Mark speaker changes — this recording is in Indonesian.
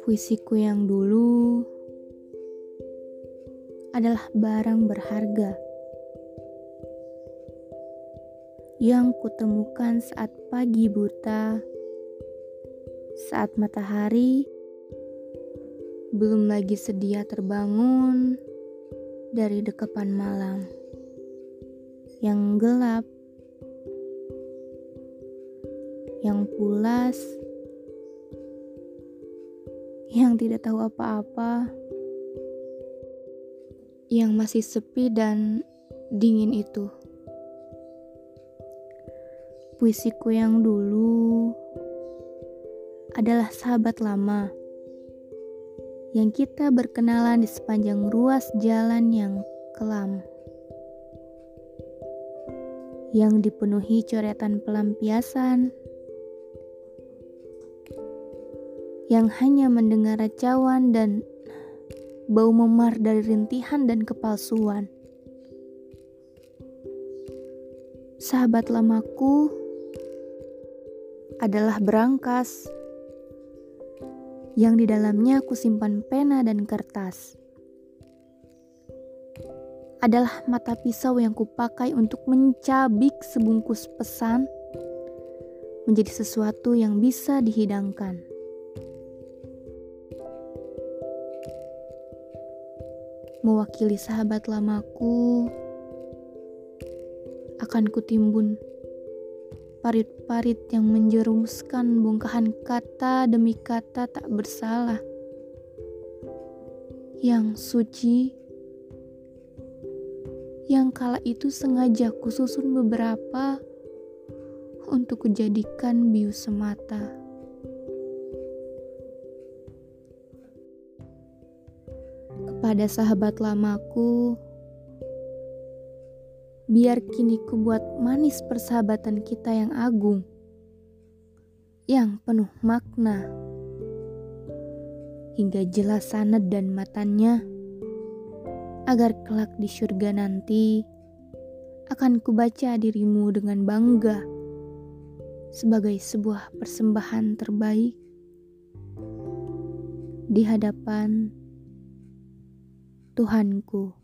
Speaker 1: Puisiku yang dulu adalah barang berharga yang kutemukan saat pagi buta, saat matahari belum lagi sedia terbangun dari dekapan malam yang gelap, yang pulas, yang tidak tahu apa-apa, yang masih sepi dan dingin itu. Puisiku yang dulu adalah sahabat lama yang kita berkenalan di sepanjang ruas jalan yang kelam yang dipenuhi coretan pelampiasan yang hanya mendengar racauan dan bau memar dari rintihan dan kepalsuan. Sahabat lamaku adalah berangkas yang di dalamnya aku simpan pena dan kertas. Adalah mata pisau yang kupakai untuk mencabik sebungkus pesan menjadi sesuatu yang bisa dihidangkan. Mewakili sahabat lamaku, akan kutimbun parit-parit yang menjerumuskan bongkahan kata demi kata tak bersalah. Yang suci, yang kala itu sengaja kususun beberapa untuk kujadikan bius semata. Kepada sahabat lamaku, biar kini ku buat manis persahabatan kita yang agung, yang penuh makna, hingga jelas sanad dan matanya, agar kelak di surga nanti akan kubaca dirimu dengan bangga sebagai sebuah persembahan terbaik. Di hadapan Tuhanku.